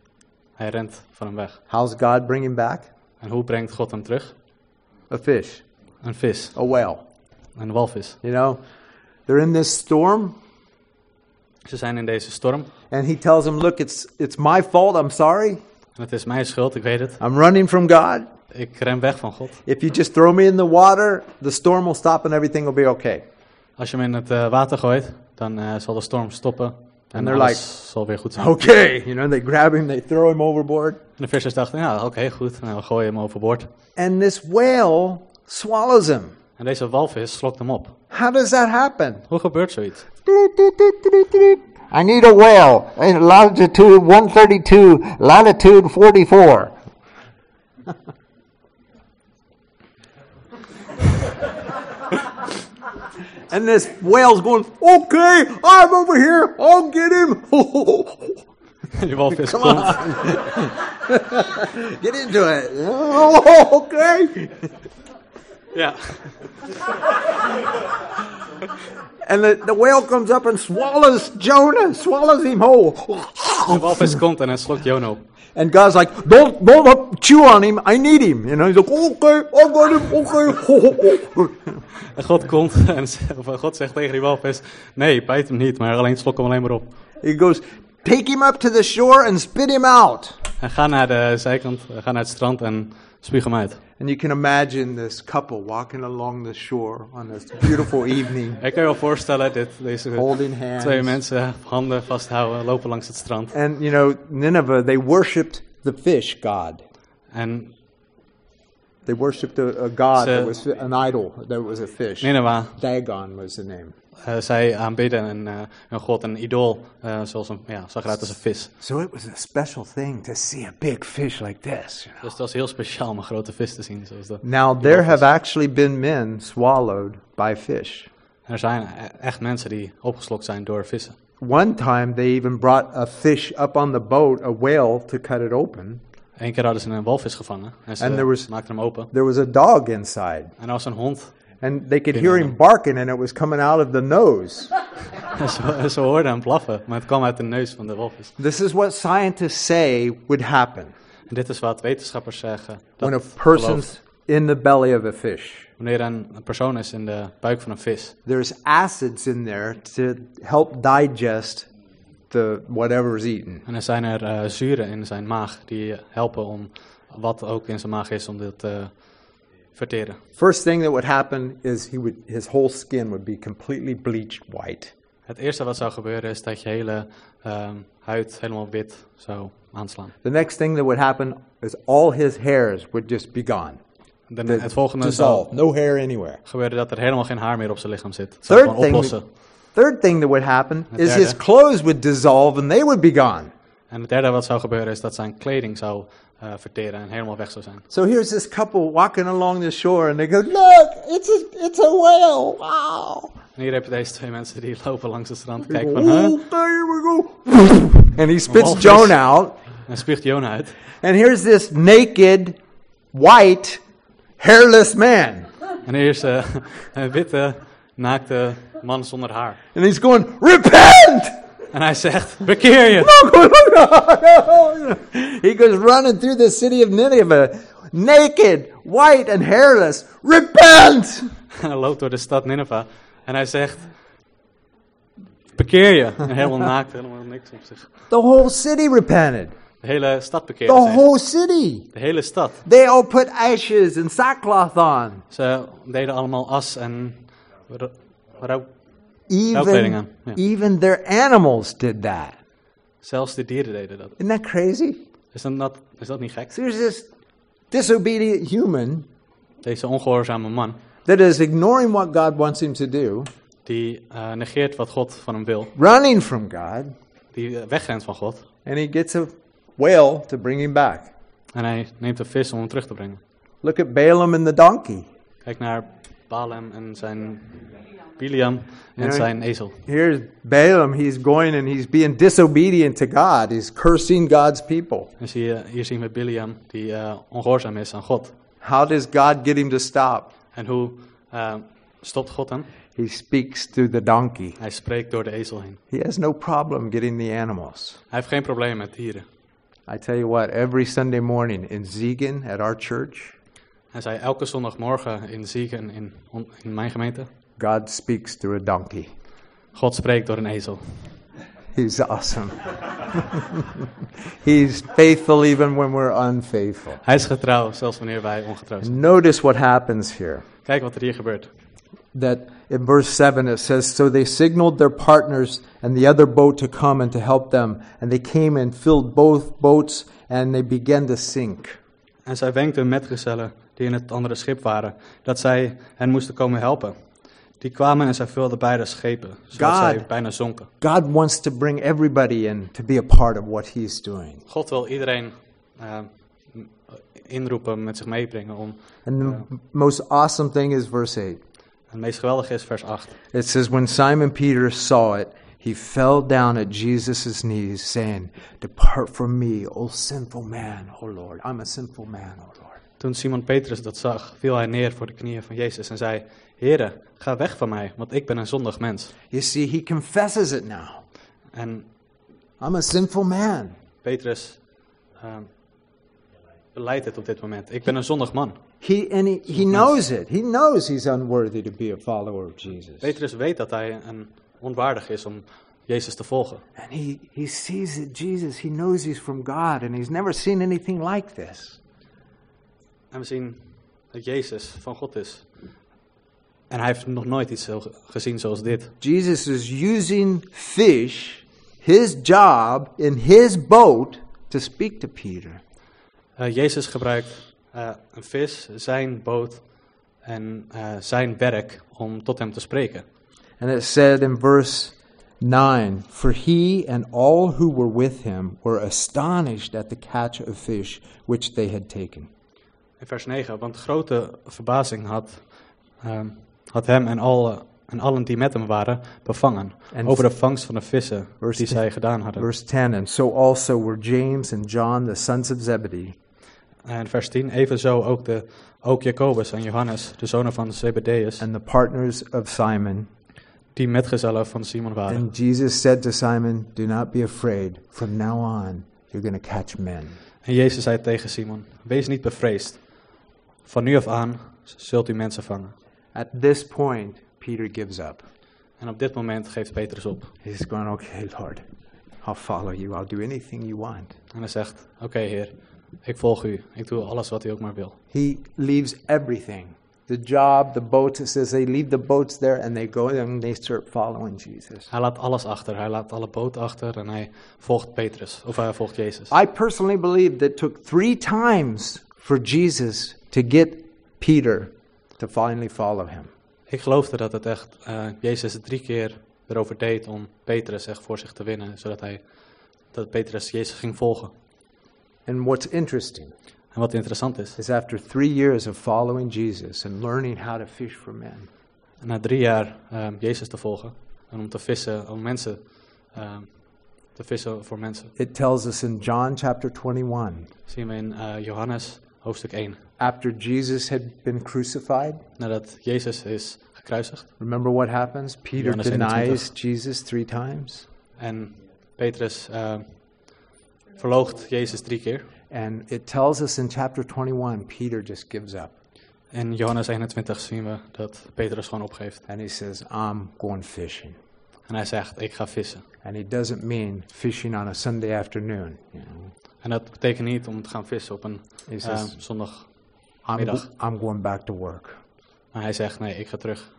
Hij rent van hem weg. How's God bring him back? En hoe brengt God hem terug? A fish, Een vis, a whale. een walvis. You know, they're in this storm, Ze zijn in deze storm and he tells him, Look, it's, it's my fault. I'm sorry. en het is mijn schuld, ik weet het. I'm running from God. Ik ren weg van God. If you just throw me in the water, the storm will stop and everything will be okay. Als je hem in het eh, water gooit, dan eh, zal de storm stoppen. En they're alles zal weer goed zijn. Okay. You know, they grab him, they throw him overboard. En de vissers dachten, ja, oké, goed. Nou, we gooien hem overboord. And this whale swallows him. En deze walvis slokt hem op. How does that happen? Hoe gebeurt zoiets? I need a whale. In longitude 132, latitude 44. And this whale's going, Okay, I'm over here. I'll get him. Die walvis Come komt. on. Get into it. Oh, okay. Ja. And the, the whale comes up and swallows Jonah, swallows him whole. De walvis komt en hij slokt Jona op. And God's like, don't, don't chew on him. I need him. You know, he's like, okay, I got him, okay. En God komt en God zegt tegen die walvis, nee, bijt hem niet, maar alleen slok hem alleen maar op. he goes, take him up to the shore and spit him out. En ga naar de zijkant, ga naar het strand en uit. And you can imagine this couple walking along the shore on this beautiful evening, Ik kan je wel voorstellen, dit, deze holding hands. twee mensen handen vasthouden, lopen langs het strand. And, you know, Nineveh, they worshipped the fish god. En They worshipped a, a god that was an idol that was a fish. Nineveh Dagon was the name. Eh, zij aanbidden een, eh, een god, een idool, eh, zoals een, ja, zag eruit als een vis. So it was a special thing to see a big fish like this. you know. Dus het was heel speciaal om een grote vis te zien. Zoals dat. Now, there have actually been men swallowed by fish. Er zijn e- echt mensen die opgeslokt zijn door vissen. One time, they even brought a fish up on the boat, a whale, to cut it open. Eén keer hadden ze een walvis gevangen en ze And there was- maakten hem open. There was a dog inside, En er was een hond. And they could hear him barking, and it was coming out of the nose. Ze, ze hoorden hem blaffen, maar het kwam uit de neus van de walvis. This is what scientists say would happen En dit is wat wetenschappers zeggen. When a person's in the belly of a fish. Wanneer een, persoon is in de buik van een vis, There's acids in there to help digest the whatever's eaten. en er zijn er eh, zuren in zijn maag die helpen om wat ook in zijn maag is om dit te verteren. First thing that would happen is he would his whole skin would be completely bleached white. Het eerste wat zou gebeuren is dat je hele ehm, huid helemaal wit zou aanslaan. The next thing that would happen is all his hairs would just be gone. Dan The- het volgende zou no hair anywhere. gebeuren dat er helemaal geen haar meer op zijn lichaam zit. Het zou Third gewoon thing, oplossen. third thing that would happen Het is his clothes would dissolve and they would be gone. En het derde wat zou gebeuren is dat zijn kleding zou eh, verteren en helemaal weg zou zijn. So here's this couple walking along the shore and they go, Look, it's a, it's a whale. Wow. En hier heb je deze twee mensen die lopen langs het strand en kijken van, huh? Okay, here we go. And he spits. Joan out. En spuugt Jona uit. And here's this naked, white, hairless man. En hier is eh, een witte, naakte man zonder haar. And he's going, Repent! En hij zegt, bekeer je! he goes running through the city of Nineveh, naked, white, and hairless. Repent! En hij loopt door de stad Nineveh. En hij zegt, bekeer je! En helemaal naakt, helemaal niks op zich. The whole city repented. De hele stad bekeerde The whole city. De hele stad. They all put ashes and sackcloth on. Ze deden allemaal as en rook. Even, ja. even their animals did that. Zelfs de dieren deden dat. Isn't that crazy? Is dat, dat- is dat niet gek? So there's this disobedient human Deze ongehoorzame man, that is ignoring what God wants him to do, die eh, negeert wat God van hem wil. running from God, Die eh, wegrent van God. and he gets a whale to bring him back. En hij neemt een vis om hem terug te brengen. Look at Balaam and the donkey. Kijk naar Balaam en zijn Biliam en Ja. zijn ezel. Here's Balaam. He's going and he's being disobedient to God. He's cursing God's people. Je, hier zien we Biliam die eh, ongehoorzaam is aan God. How does God get him to stop? En hoe eh, stopt God hem? He speaks through the donkey. Hij spreekt door de ezel heen. He has no problem getting the animals. Hij heeft geen probleem met dieren. I tell you what, every Sunday morning in Ziegen at our church, Hij zei elke zondagmorgen in Ziegen in, in mijn gemeente. God speaks through a donkey. God spreekt door een ezel. He's awesome. He's faithful even when we're unfaithful. Hij is getrouw, zelfs wanneer wij ongetrouw zijn. Notice what happens here. Kijk wat er hier gebeurt. That in verse 7 it says, So they signaled their partners and the other boat to come and to help them. And they came and filled both boats and they began to sink. En zij wenkten metgezellen die in het andere schip waren, dat zij hen moesten komen helpen. Die kwamen en zij vulden beide schepen, zodat God. zij bijna zonken. God wants to bring everybody in to be a part of what He's doing. God wil iedereen eh, m- inroepen, met zich meebrengen. Om, And the m- most awesome thing is verse 8. en het meest geweldige is vers 8. It says, When Simon Peter saw it, he fell down at Jesus' knees, saying, Depart from me, O sinful man, O Lord. I'm a sinful man, O Lord. Toen Simon Petrus dat zag, viel hij neer voor de knieën van Jezus en zei, Heere, ga weg van mij, want ik ben een zondig mens. You see, he confesses it now. En I'm a sinful man. Petrus eh, beleidt het op dit moment. Ik ben een zondig man. He, and he, he knows it. He knows he's unworthy to be a follower of Jesus. Petrus weet dat hij een onwaardig is om Jezus te volgen. And he, he sees that Jesus, he knows he's from God, and he's never seen anything like this. En we zien dat Jezus van God is. En hij heeft nog nooit iets zo gezien zoals dit. Jesus is using fish, his job, in his boat to speak to Peter. Eh, Jezus gebruikt eh, een vis, zijn boot en eh, zijn werk om tot hem te spreken. And it said in verse 9 For he and all who were with him were astonished at the catch of fish which they had taken. In vers 9, want grote verbazing had, ehm, had hem en, alle, en allen die met hem waren bevangen En over de vangst van de vissen die 10. zij gedaan hadden. Verse 10 And so also were James and John, the sons of Zebedee, En vers 10, evenzo ook, de, ook Jacobus en Johannes, de zonen van Zebedeus, and the partners of Simon. die metgezellen van Simon waren. And Jesus said to Simon, Do not be afraid. From now on, you're going to catch men. En Jezus zei tegen Simon, wees niet bevreesd. Van nu af aan zult u mensen vangen. At this point, Peter gives up. En op dit moment geeft Petrus op. He's going, Okay, Lord, I'll follow you. I'll do anything you want. En hij zegt, oké heer, ik volg u. Ik doe alles wat u ook maar wil. He leaves everything the job, the boats. It says they leave the boats there and they go and they start following Jesus. Hij laat alles achter. Hij laat alle boot achter en hij volgt Petrus. Of hij volgt Jezus. I personally believe that it took three times for Jesus to get Peter to finally follow him. Ik geloofde dat het echt, eh, Jezus het drie keer erover deed om Petrus echt voor zich te winnen. Zodat hij, dat Petrus Jezus ging volgen. And what's interesting En wat interessant is, is after three years of following Jesus and learning how to fish for men, na drie jaar eh, Jezus te volgen. En om te vissen, om mensen eh, te vissen voor mensen. it tells us in John chapter 21, Zien we in eh, Johannes hoofdstuk 1. after Jesus had been crucified, Nadat Jezus is gekruisigd. remember what happens? Peter Johannes denies 21. Jesus three times. En Petrus eh verloogt Jezus drie keer. And it tells us in chapter 21, Peter just gives up. In Johannes 21 zien we dat Petrus gewoon opgeeft. And he says, I'm going fishing. En hij zegt, ik ga vissen. And he doesn't mean fishing on a Sunday afternoon. You know. En dat betekent niet om te gaan vissen op een He eh, says, zondag. I'm. I'm going back to work. Maar hij zegt, nee, ik ga terug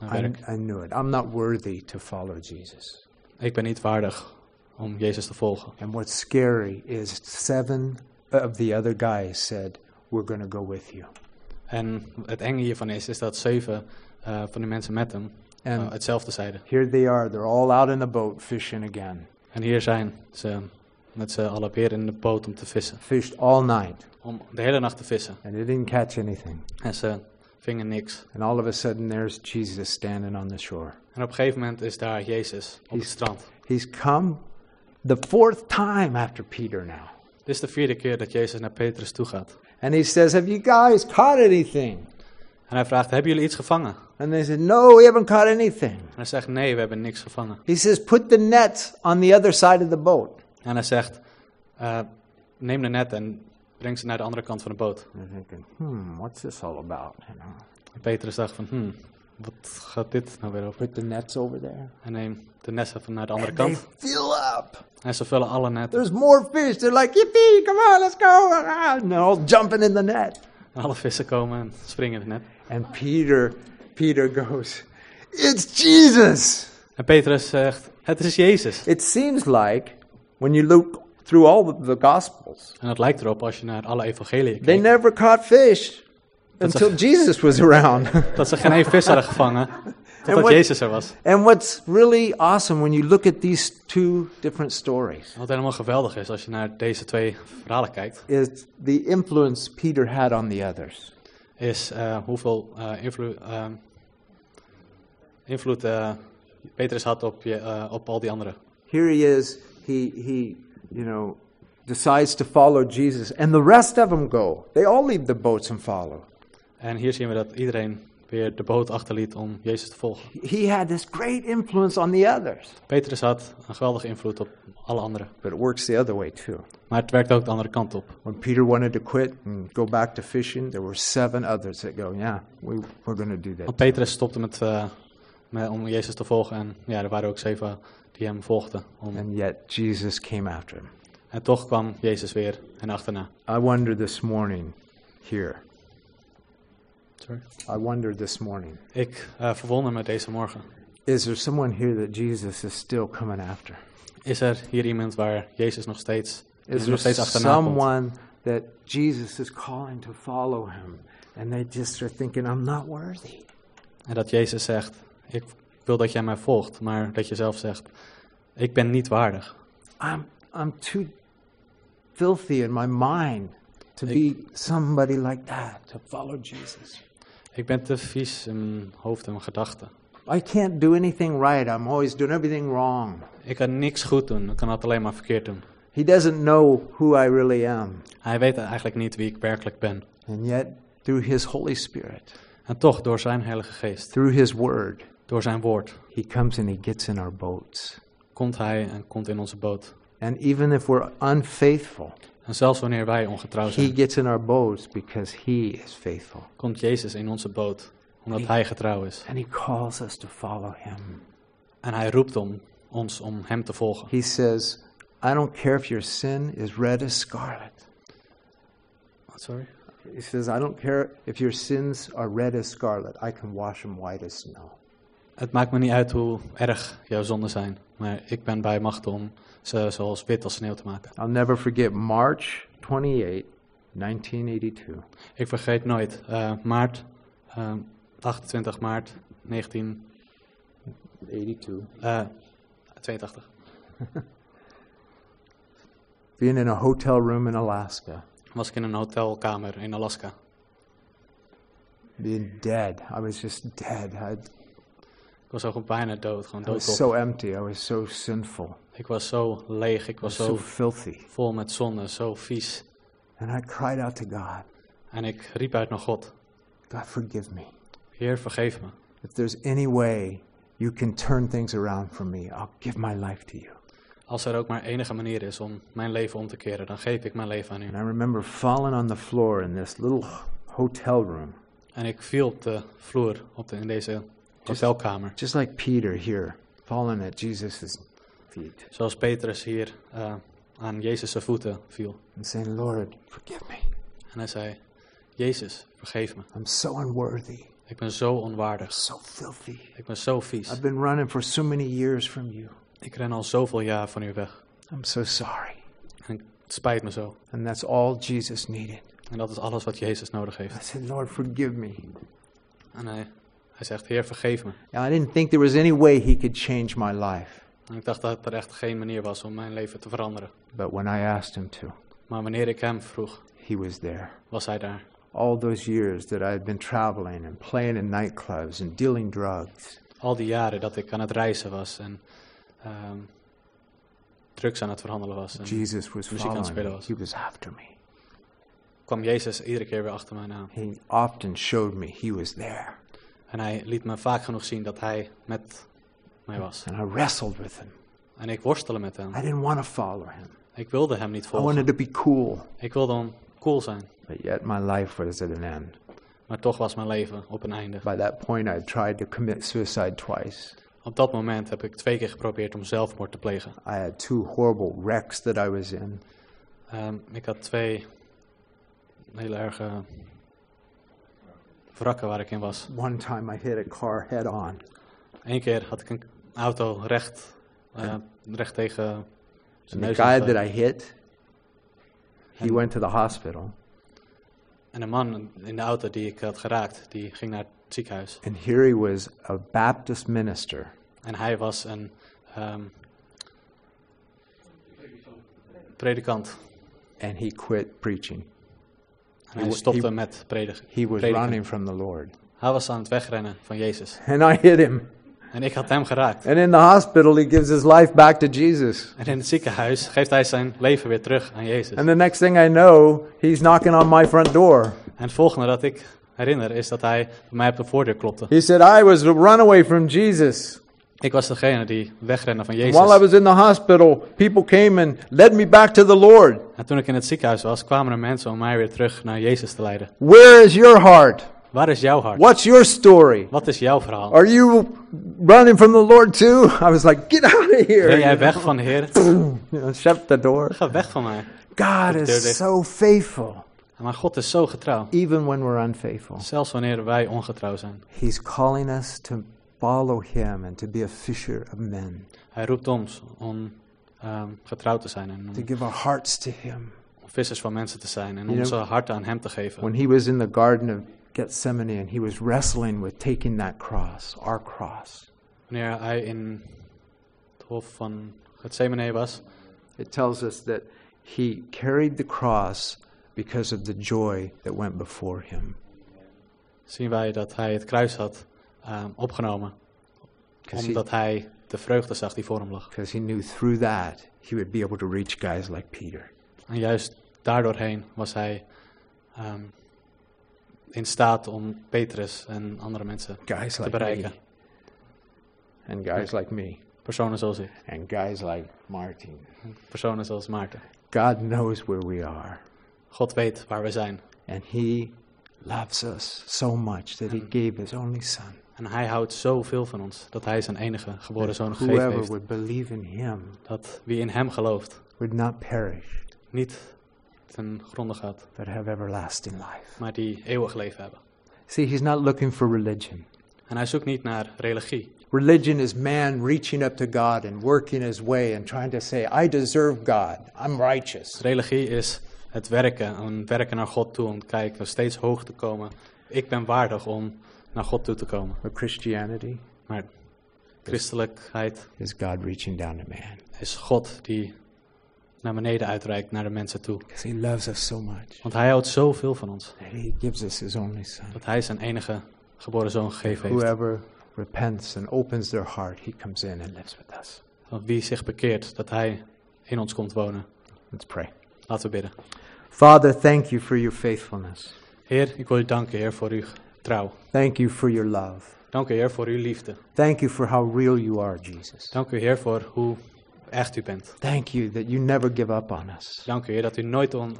naar werk. I knew it. I'm not worthy to follow Jesus. Ik ben niet waardig om Jezus te volgen. And what's scary is seven of the other guys said, We're going to go with you. En het enge hiervan is, is dat zeven eh, van die mensen met hem And hetzelfde zeiden. here they are. They're all out in the boat fishing again. En hier zijn ze met z'n allen weer in de boot om te vissen. Fished all night. Om de hele nacht te vissen. And they didn't catch anything. En ze vingen niks. And all of a sudden, there's Jesus standing on the shore. En op een gegeven moment is daar Jezus op het He's- strand. He's come the fourth time after Peter now. Dit is de vierde keer dat Jezus naar Petrus toe gaat. And he says, Have you guys caught anything? En hij vraagt, hebben jullie iets gevangen? And they said, No, we haven't caught anything. En hij zegt, nee, we hebben niks gevangen. He says, Put the nets on the other side of the boat. En hij zegt, eh, neem de net en breng ze naar de andere kant van de boot. They're thinking, Hmm, what's this all about? En Petrus dacht van, hmm, wat gaat dit nou weer over? put the nets over there. En neem de netten van naar de andere And kant. fill up. En ze vullen alle netten. There's more fish. They're like, Yippee, come on, let's go. And they're all jumping in the net. En alle vissen komen en springen in het net. And Peter, Peter goes, It's Jesus. En Petrus zegt, het is Jezus. It seems like when you look through all the Gospels, En het lijkt erop als je naar alle evangeliën they kijkt, never caught fish until Jesus was around. dat ze geen één vis hadden gevangen, totdat what- Jezus er was. and what's really awesome when you look at these two different stories Wat helemaal geweldig is als je naar deze twee verhalen kijkt, is the influence Peter had on the others. is eh, hoeveel eh, invloed, eh, invloed Petrus had op, je, op al die anderen. Here he is, he, he, you know, decides to follow Jesus, and the rest of them go. They all leave the boats and follow. En hier zien we dat iedereen weer de boot achterliet om Jezus te volgen. He had this great influence on the others. Petrus had een geweldige invloed op alle anderen. But it works the other way too. Maar het werkt ook de andere kant op. When Peter wanted to quit and go back to fishing, there were seven others that go, yeah, we, we're going to do that. Want Petrus stopte met, eh, met, om Jezus te volgen. En ja, er waren ook zeven die hem volgden. Om, And yet Jesus came after him. en toch kwam Jezus weer en achterna. I wonder this morning here. Sorry. I wonder this morning. Ik eh, verwonder me deze morgen. Is there someone here that Jesus is still coming after? Is er hier iemand waar Jezus nog steeds, Is nog steeds achterna komt? someone that Jesus is calling to follow him? And they just are thinking, I'm not worthy. En dat Jezus zegt, ik wil dat jij mij volgt, maar dat je zelf zegt, ik ben niet waardig. I'm, I'm too filthy in my mind to Ik- be somebody like that, to follow Jesus. Ik ben te vies in mijn hoofd en mijn gedachten. I can't do anything right. I'm always doing everything wrong. Ik kan niks goed doen, ik kan het alleen maar verkeerd doen. He doesn't know who I really am. Hij weet eigenlijk niet wie ik werkelijk ben. And yet, through His Holy Spirit, En toch, door zijn Heilige Geest, through His Word, door zijn woord, He comes and He gets in our boats. komt hij en komt in onze boot. And even if we're unfaithful, En zelfs wanneer wij ongetrouw zijn. He gets in our boats because He is faithful. komt Jezus in onze boot, omdat hij getrouw is. And He calls us to follow Him. En hij roept om ons om hem te volgen. He says, I don't care if your sin is red as scarlet. Sorry? He says, I don't care if your sins are red as scarlet. I can wash them white as snow. Het maakt me niet uit hoe erg jouw zonden zijn, maar ik ben bij macht om ze zoals wit als sneeuw te maken. I'll never forget March 28, 1982. Ik vergeet nooit, eh, maart, eh, 28 maart 1982. 82. eh, 82. Being in a hotel room in Alaska. Was ik in een hotelkamer in Alaska. Being dead. I was just dead. I, was ook bijna dood, gewoon I was dood. so empty. I was so sinful. Ik was zo leeg, ik was was so zo filthy. vol met zonde, zo vies. And I cried out to God, En ik riep uit naar God, God, forgive me. Heer, vergeef me. If there's any way you can turn things around for me, I'll give my life to you. Als er ook maar enige manier is om mijn leven om te keren, dan geef ik mijn leven aan u. And I remember falling on the floor in this little hotel room, En ik viel op de vloer op de, in deze hotelkamer. just like Peter here, falling at Jesus' feet Zoals Petrus hier eh, aan Jezus' voeten viel. and saying, Lord, forgive me. En hij zei, Jezus, vergeef me. I'm so unworthy, Ik ben zo onwaardig. so filthy. Ik ben zo vies. I've been running for so many years from you. Ik ren al zoveel jaar van u weg. I'm so sorry. En het spijt me zo. And that's all Jesus needed. En dat is alles wat Jezus nodig I said, Lord, forgive me. En hij, hij zegt, Heer, vergeef me. I didn't think there was any way he could change my life. En ik dacht dat er echt geen manier was om mijn leven te veranderen. But when I asked him to, Maar wanneer ik hem vroeg, he was there. was hij daar. All those years that I had been traveling and playing in nightclubs and dealing drugs, Al die jaren dat ik aan het reizen was en ehm, drugs aan het verhandelen was. En Jesus was muziek aan het spelen was. He was after me. kwam Jezus iedere keer weer achter mij aan. He often showed me he was there. En hij liet me vaak genoeg zien dat hij met mij was. And I wrestled with him. En ik worstelde met hem. I didn't want to follow him. Ik wilde hem niet I wanted volgen. to be cool. Ik wilde dan cool zijn. But yet my life was at an end. Maar toch was mijn leven op een einde. By that point, I tried to commit suicide twice. Op dat moment heb ik twee keer geprobeerd om zelfmoord te plegen. I had two horrible wrecks that I was in. Ehm, ik had twee hele erge wrakken waar ik in was. One time I hit a car head on. Eén keer had ik een auto recht, eh, recht tegen zijn And the neus. guy that I hit, he En- went to the hospital. En de man in de auto die ik had geraakt, die ging naar het ziekenhuis. And here he was, a Baptist minister. En hij was een ehm, predikant. And he quit preaching. En hij stopte he- met predigen. He was running from the Lord. Hij was aan het wegrennen van Jezus. And I hit him. En ik had hem geraakt. And in the hospital, he gives his life back to Jesus. En in het ziekenhuis geeft hij zijn leven weer terug aan Jezus. And the next thing I know, he's knocking on my front door. En het volgende dat ik herinner is dat hij bij mij op de voordeur klopte. He said, I was the runaway from Jesus. Ik was degene die wegrende van And while I Jezus. was in the hospital, people came and led me back to the Lord. En toen ik in het ziekenhuis was, kwamen er mensen om mij weer terug naar Jezus te leiden. Where is your heart? Waar is jouw hart? What's your story? Wat is jouw verhaal? Are you running from the Lord too? I was like, get out of here. Ben jij weg van de Heer? Shut the door. Ga weg van mij. God is so faithful, Maar God is zo getrouw. even when we're unfaithful. Zelfs wanneer wij ongetrouw zijn. He's calling us to follow Him and to be a fisher of men, Hij roept ons om ehm, getrouw te zijn en to give our hearts to Him. vissers van mensen te zijn en You onze know- harten aan Hem te geven. When He was in the Garden of Gethsemane and He was wrestling with taking that cross, our cross, wanneer hij in het hof van Gethsemane was, it tells us that he carried the cross because of the joy that went before him. zien wij dat hij het kruis had ehm, opgenomen. Because he, Omdat hij de vreugde zag die voor hem lag. 'cause he knew through that he would be able to reach guys like Peter. En juist daardoorheen was hij ehm, in staat om Petrus en andere mensen, Guys Te like me. bereiken. And guys like me. personen zoals ik, And guys like Martin. personen zoals Maarten. God knows where we are. God weet waar we zijn. And he loves us so much that he Mm. gave his only son. En hij houdt zoveel van ons dat hij zijn enige geboren zoon gegeven heeft. would believe in him Dat wie in hem gelooft would not perish, niet ten gronde gaat, but have everlasting life. maar die eeuwig leven hebben. See, he's not looking for religion. En hij zoekt niet naar religie. Religion is man reaching up to God and working his way and trying to say, I deserve God. I'm righteous. Religie is het werken, een werken naar God toe, om te kijken, steeds hoog te komen. Ik ben waardig om naar God toe te komen. But Christianity Maar christelijkheid is God reaching down to man is God die naar beneden uitreikt naar de mensen toe. he loves us so much Want hij houdt zoveel van ons, that he gives us his only son. dat hij zijn enige geboren zoon gegeven heeft. Whoever repents and opens their heart, he comes in and lives with us. Want wie zich bekeert, dat hij in ons komt wonen. Let's pray. Laten we bidden. Father, thank you for your faithfulness. Heer, ik wil u danken, Heer, voor uw trouw. Thank you for your love. Dank u, Heer, voor uw liefde. Thank you for how real you are, Jesus. Dank u, Heer, voor hoe echt u bent. Thank you that you never give up on us. Dank u, Heer, dat u nooit on,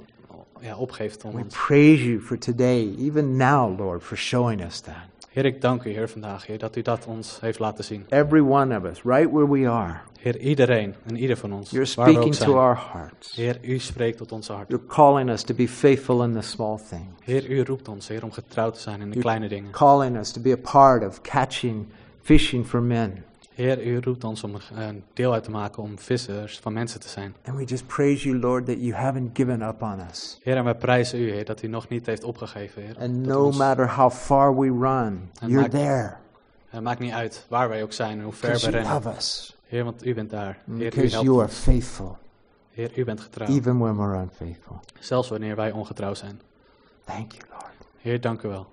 ja, opgeeft om We ons. praise you for today, even now, Lord, for showing us that. Heer, ik dank u, Heer, vandaag, Heer, dat u dat ons heeft laten zien. Every one of us, right where we are, Heer, iedereen en ieder van ons, you're speaking to our hearts. Heer, u spreekt tot onze hart. You're calling us to be faithful in the small things. Heer, u roept ons, Heer, om getrouwd te zijn in de kleine dingen. Calling us to be a part of catching, fishing for men. Heer, u roept ons om een deel uit te maken om vissers van mensen te zijn. And we just praise you, Lord, that you haven't given up on us. Heer, en wij prijzen u, Heer, dat u nog niet heeft opgegeven, Heer. And no ons- matter how far we run, En you're maakt- there. Het maakt niet uit waar wij ook zijn en hoe ver we rennen. us. Heer, want u bent daar. Heer, u Because helpt you are faithful, Heer, u bent getrouw. even when we're unfaithful. Zelfs wanneer wij ongetrouw zijn. Thank you, Lord. Heer, dank u wel.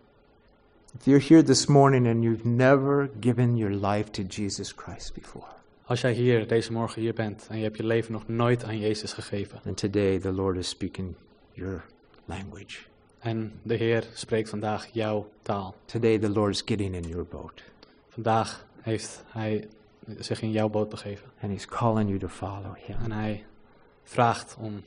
If you're here this morning and you've never given your life to Jesus Christ before, Als jij hier deze morgen hier bent en je hebt je leven nog nooit aan Jezus gegeven. and today the Lord is speaking your language. En de Heer spreekt vandaag jouw taal. Today the Lord is getting in your boat, Vandaag heeft Hij zich in jouw boot begeven. and He's calling you to follow Him, En Hij vraagt om,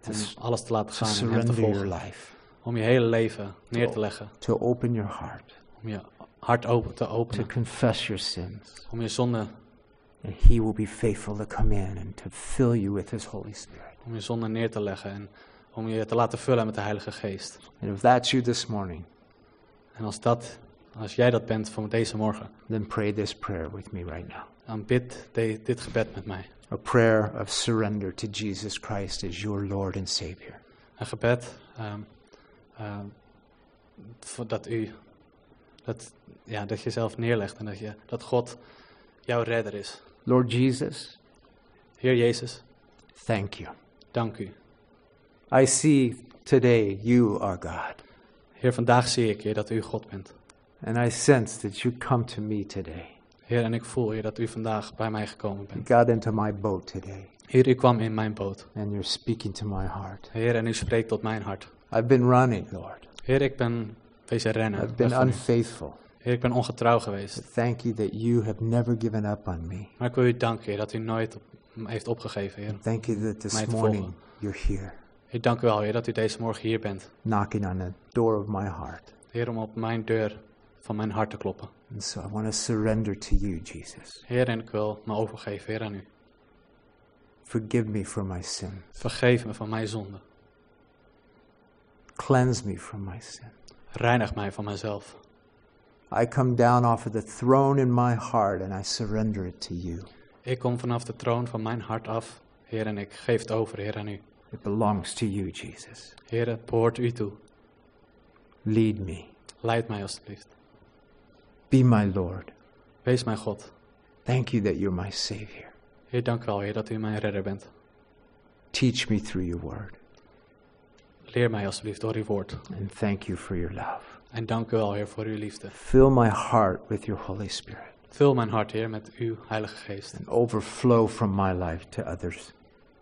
to, om alles te laten to gaan en Hem te surrender your volgen. life, Om je hele leven neer te leggen. to open your heart, Om je hart open te to openen. confess your sins, Om je zonde, and He will be faithful to come in and to fill you with His Holy Spirit. om je zonde neer te leggen. En om je te laten vullen met de Heilige Geest. And if that's you this morning, En als, dat, als jij dat bent voor deze morgen. then pray this prayer with me right now. Dan bid de- dit gebed met mij. A prayer of surrender to Jesus Christ as your Lord and Savior. Een gebed voor dat u dat, ja, dat je zelf neerlegt en dat, je, dat God jouw redder is. Lord Jesus, Heer Jezus, thank you. dank u. I see today you are God. Heer, vandaag zie ik, Heer, dat u God bent. And I sense that you come to me today. Heer, en ik voel, Heer, dat u vandaag bij mij gekomen You bent. got into my boat today, Heer, u kwam in mijn boot. and you're speaking to my heart. Heer, en u spreekt tot mijn hart. I've been running, Lord. Heer, ik ben wezen rennen. I've been unfaithful. Heer, ik ben ongetrouw geweest. But thank you that you have never given up on me. Maar ik wil u danken, Heer, dat u nooit op, heeft opgegeven, Heer. Thank you that this morning you're here, Ik dank u wel, Heer, dat u deze morgen hier bent. knocking on the door of my heart. Heer, om op mijn deur van mijn hart te kloppen. And so I want to surrender to you, Jesus. Heer, en ik wil me overgeven, Heer, aan u. Forgive me for my sin. Vergeef me van mijn zonde. Cleanse me from my sin. Reinig mij van mijzelf. I come down off of the throne in my heart and I surrender it to you. Ik kom vanaf de troon van mijn hart af, Heer, en ik geef het over, Heer, aan u. It belongs to you, Jesus. Heer, het behoort u toe. Lead me. Leid mij alstublieft. Be my Lord. Wees mijn God. Thank you that you're my Savior. Heer, dank u wel, Heer, dat u mijn redder bent. Teach me through your word. Leer mij alsjeblieft door uw woord. And thank you for your love. En dank u wel, Heer, voor uw liefde. Fill my heart with your Holy Spirit Vul mijn hart, Heer, met uw Heilige Geest. and overflow from my life to others,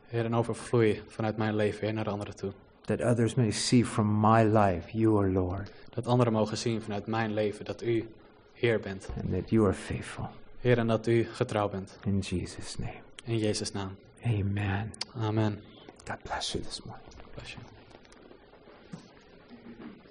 Heer, en overvloei vanuit mijn leven, Heer, naar de anderen toe. that others may see from my life you are Lord Dat anderen mogen zien vanuit mijn leven dat u Heer bent. and that you are faithful. Heer, en dat u getrouw bent. In Jesus' name. In Jezus' naam. Amen. Amen. God bless you this morning. Bless you.